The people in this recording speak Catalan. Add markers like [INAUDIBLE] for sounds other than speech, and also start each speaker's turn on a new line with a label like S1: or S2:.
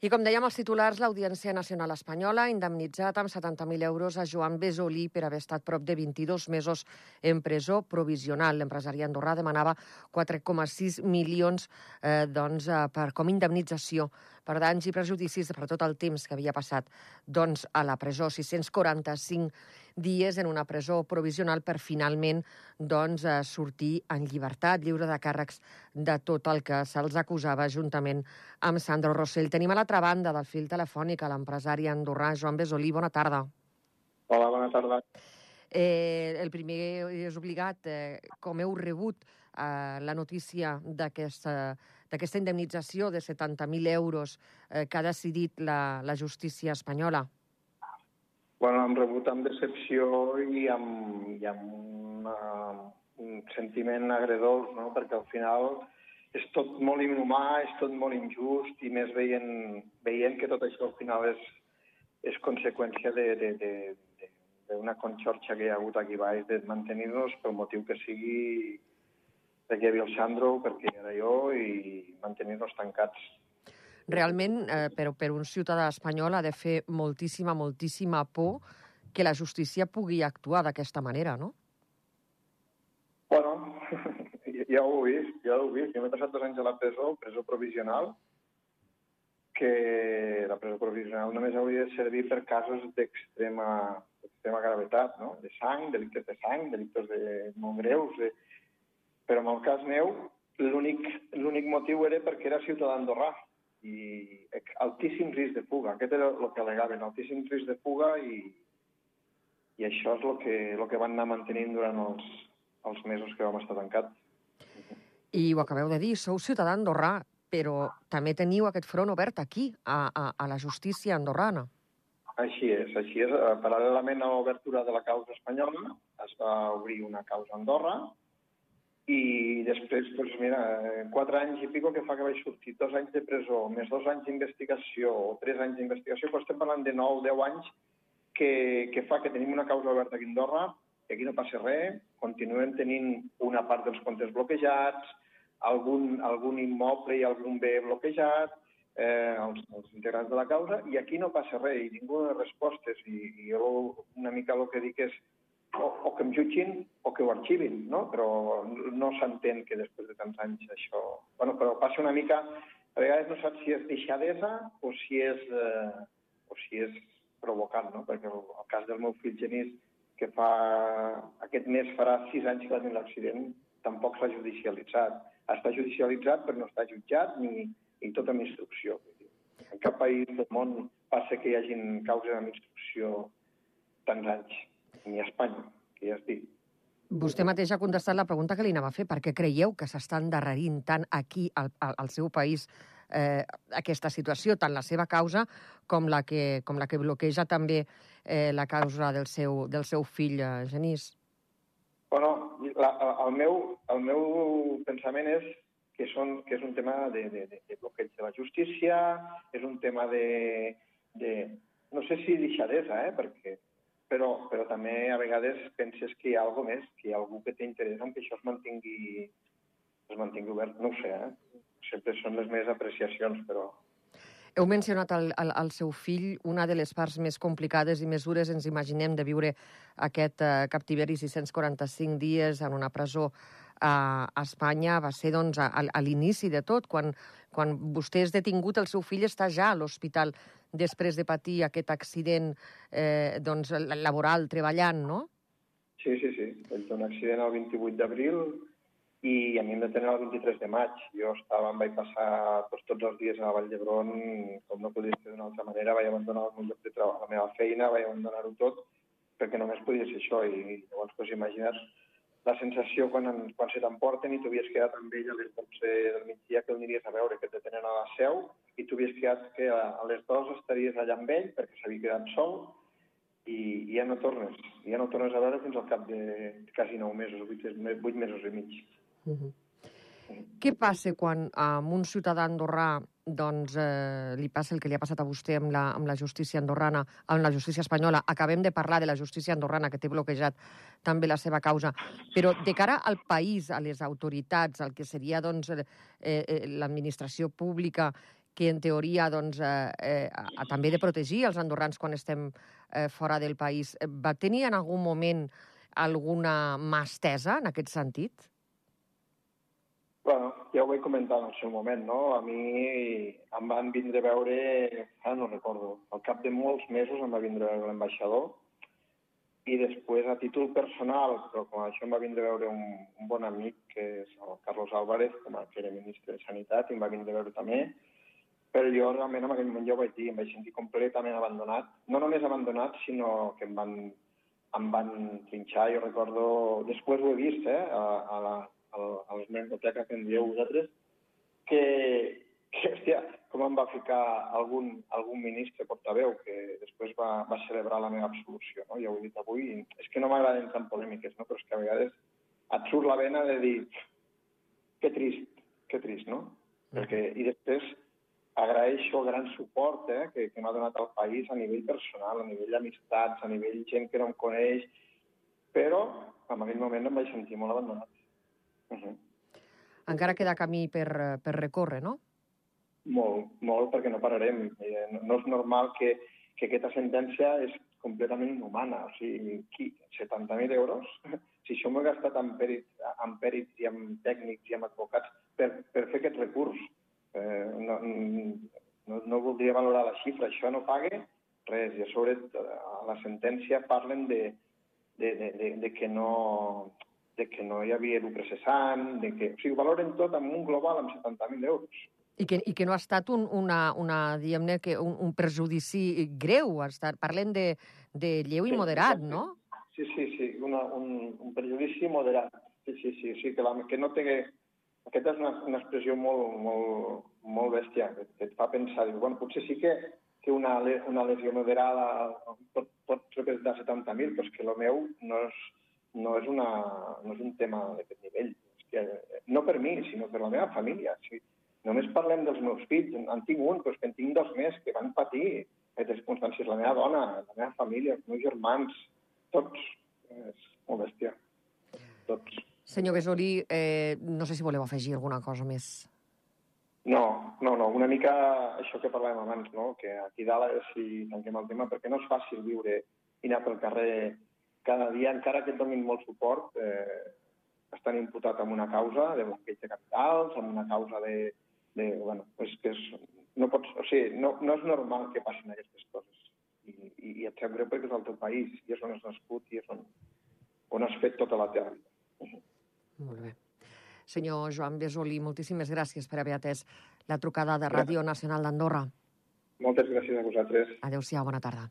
S1: I com dèiem els titulars, l'Audiència Nacional Espanyola ha indemnitzat amb 70.000 euros a Joan Besolí per haver estat prop de 22 mesos en presó provisional. L'empresari andorrà demanava 4,6 milions eh, doncs, eh, per, com indemnització per danys i prejudicis per tot el temps que havia passat doncs, a la presó. 645 dies en una presó provisional per finalment doncs, eh, sortir en llibertat, lliure de càrrecs de tot el que se'ls acusava juntament amb Sandro Rossell. Tenim a l'altra banda del fil telefònic a l'empresari andorrà Joan Besolí. Bona tarda.
S2: Hola, bona tarda.
S1: Eh, el primer és obligat, eh, com heu rebut eh, la notícia d'aquesta indemnització de 70.000 euros eh, que ha decidit la, la justícia espanyola?
S2: Bueno, hem rebut amb decepció i amb, i amb una, un sentiment agredolç, no? perquè al final és tot molt inhumà, és tot molt injust i més veient, veient que tot això al final és, és conseqüència d'una conxorxa que hi ha hagut aquí baix de mantenir-nos pel motiu que sigui perquè hi havia el Sandro, perquè era jo i mantenir-nos tancats
S1: realment, eh, però per un ciutadà espanyol ha de fer moltíssima, moltíssima por que la justícia pugui actuar d'aquesta manera, no?
S2: Bueno, [LAUGHS] ja ho he vist, ja ho he vist. Jo m'he passat dos anys a la presó, presó provisional, que la presó provisional només hauria de servir per casos d'extrema extrema gravetat, no? de sang, delictes de sang, delictes de molt greus. De... Però en el cas meu, l'únic motiu era perquè era ciutadà andorrà i altíssim risc de fuga. Aquest era el que alegaven, altíssim risc de fuga i, i això és el que, el que van anar mantenint durant els, els mesos que vam estar tancats.
S1: I ho acabeu de dir, sou ciutadà andorrà, però també teniu aquest front obert aquí, a, a, a la justícia andorrana.
S2: Així és, així és. Paral·lelament a l'obertura de la causa espanyola, es va obrir una causa a Andorra, i després, doncs, mira, quatre anys i pico que fa que vaig sortir, dos anys de presó, més dos anys d'investigació o tres anys d'investigació, però estem parlant de 9 deu anys que, que fa que tenim una causa oberta aquí a Andorra, que aquí no passa res, continuem tenint una part dels comptes bloquejats, algun, algun immoble i algun bé bloquejat, eh, els, els integrants de la causa, i aquí no passa res, i ningú de respostes, i, i jo una mica el que dic és o, o que em jutgin o que ho arxivin, no? Però no s'entén que després de tants anys això... Bueno, però passa una mica... A vegades no saps si és deixadesa o si és, eh, o si és provocant, no? Perquè el, el cas del meu fill Genís, que fa... Aquest mes farà sis anys que va tenir l'accident, tampoc s'ha judicialitzat. Està judicialitzat però no està jutjat ni, ni tot amb instrucció. En cap país del món passa que hi hagin causes amb instrucció tants anys ni a Espanya, que ja dit.
S1: Vostè mateix ha contestat la pregunta que li anava a fer. Per què creieu que s'està endarrerint tant aquí, al, al, al seu país, eh, aquesta situació, tant la seva causa com la que, com la que bloqueja també eh, la causa del seu, del seu fill, eh, Genís?
S2: Bueno, la, el, meu, el meu pensament és que, són, que és un tema de, de, de bloqueig de la justícia, és un tema de, de no sé si deixadesa, eh, perquè però, però també a vegades penses que hi ha alguna més, que hi ha algú que té interès en que això es mantingui, es mantingui obert. No ho sé, eh? Sempre són les meves apreciacions, però...
S1: Heu mencionat el, el, el seu fill, una de les parts més complicades i més dures, ens imaginem, de viure aquest uh, captiveri 645 dies en una presó a Espanya va ser doncs, a, a l'inici de tot, quan, quan vostè és detingut, el seu fill està ja a l'hospital després de patir aquest accident eh, doncs, laboral, treballant, no?
S2: Sí, sí, sí. Vaig tenir un accident el 28 d'abril i a mi em detenir el 23 de maig. Jo estava, em vaig passar doncs, tots els dies a la Vall d'Hebron, com no podia ser d'una altra manera, vaig abandonar el meu lloc de treball, la meva feina, vaig abandonar-ho tot, perquè només podia ser això. I llavors, doncs, imagina't la sensació quan, quan se t'emporten i tu havies quedat amb ell a les 12 del migdia que el aniries a veure, que et detenen a la seu, i tu havies quedat que a, les dues estaries allà amb ell perquè s'havia quedat sol i, i ja no tornes. Ja no tornes a veure fins al cap de quasi nou mesos, vuit, vuit mesos i mig. Uh -huh.
S1: Què passa quan a un ciutadà andorrà doncs, eh, li passa el que li ha passat a vostè amb la, amb la justícia andorrana, amb la justícia espanyola. Acabem de parlar de la justícia andorrana, que té bloquejat també la seva causa. Però de cara al país, a les autoritats, al que seria doncs, eh, eh, l'administració pública, que en teoria doncs, eh, eh, a, també de protegir els andorrans quan estem eh, fora del país. Va tenir en algun moment alguna mà estesa en aquest sentit?
S2: Bueno, ja ho vaig comentar en el seu moment, no? A mi em van vindre a veure, ara no recordo, al cap de molts mesos em va vindre a veure l'ambaixador i després a títol personal, però com això em va vindre a veure un, un bon amic, que és el Carlos Álvarez, com a que era ministre de Sanitat, i em va vindre a veure també, però jo realment en aquell moment ja ho vaig dir, em vaig sentir completament abandonat, no només abandonat, sinó que em van, em van trinxar, jo recordo, després ho he vist, eh, a, a la, a les biblioteques que en dieu vosaltres, que, que hòstia, com em va ficar algun, algun ministre portaveu que després va, va celebrar la meva absolució, no? ja ho he dit avui, és que no m'agrada entrar en polèmiques, no? però és que a vegades et surt la vena de dir que trist, que trist, no? Perquè, I després agraeixo el gran suport eh, que, que m'ha donat el país a nivell personal, a nivell d'amistats, a nivell gent que no em coneix, però en aquell moment em vaig sentir molt abandonat.
S1: Uh -huh. Encara queda camí per, per recórrer, no?
S2: Molt, molt, perquè no pararem. Eh, no, és normal que, que aquesta sentència és completament inhumana. O sigui, qui, 70.000 euros? [LAUGHS] Si això m'ho he gastat en pèrits, en pèrits i en tècnics i en advocats per, per fer aquest recurs. Eh, no, no, no voldria valorar la xifra. Això no paga res. I a sobre a la sentència parlen de, de, de, de, de que no de que no hi havia lucre cessant, de que... O sigui, valoren tot amb un global amb 70.000 euros.
S1: I que, I que no ha estat un, una, una diguem-ne, que un, un perjudici greu. Ha estat, parlen de, de lleu i moderat,
S2: sí,
S1: no?
S2: Sí, sí, sí, una, un, un perjudici moderat. Sí, sí, sí, sí que, la, que no té... Aquesta és una, una expressió molt, molt, molt bèstia, que, que et fa pensar, diu, bueno, potser sí que, que una, una lesió moderada pot, pot representar 70.000, però és que el meu no és, no és, una, no és un tema d'aquest nivell. És que, no per mi, sinó per la meva família. Si només parlem dels meus fills, en tinc un, però és que en tinc dos més que van patir aquestes circumstàncies. La meva dona, la meva família, els meus germans, tots. És molt bèstia. Tots.
S1: Senyor Besolí, eh, no sé si voleu afegir alguna cosa més.
S2: No, no, no, una mica això que parlàvem abans, no? que aquí dalt, si tanquem el tema, perquè no és fàcil viure i anar pel carrer cada dia, encara que et donin molt suport, eh, estan imputat amb una causa de bloqueig de capitals, amb una causa de... de bueno, és que és, no, pots, o sigui, no, no és normal que passin aquestes coses. I, i, i et sap greu perquè és el teu país, i és on has nascut i és on, on has fet tota la teva vida.
S1: Molt bé. Senyor Joan Besolí, moltíssimes gràcies per haver atès la trucada de Ràdio Nacional d'Andorra.
S2: Moltes gràcies a vosaltres.
S1: Adéu-siau, bona tarda.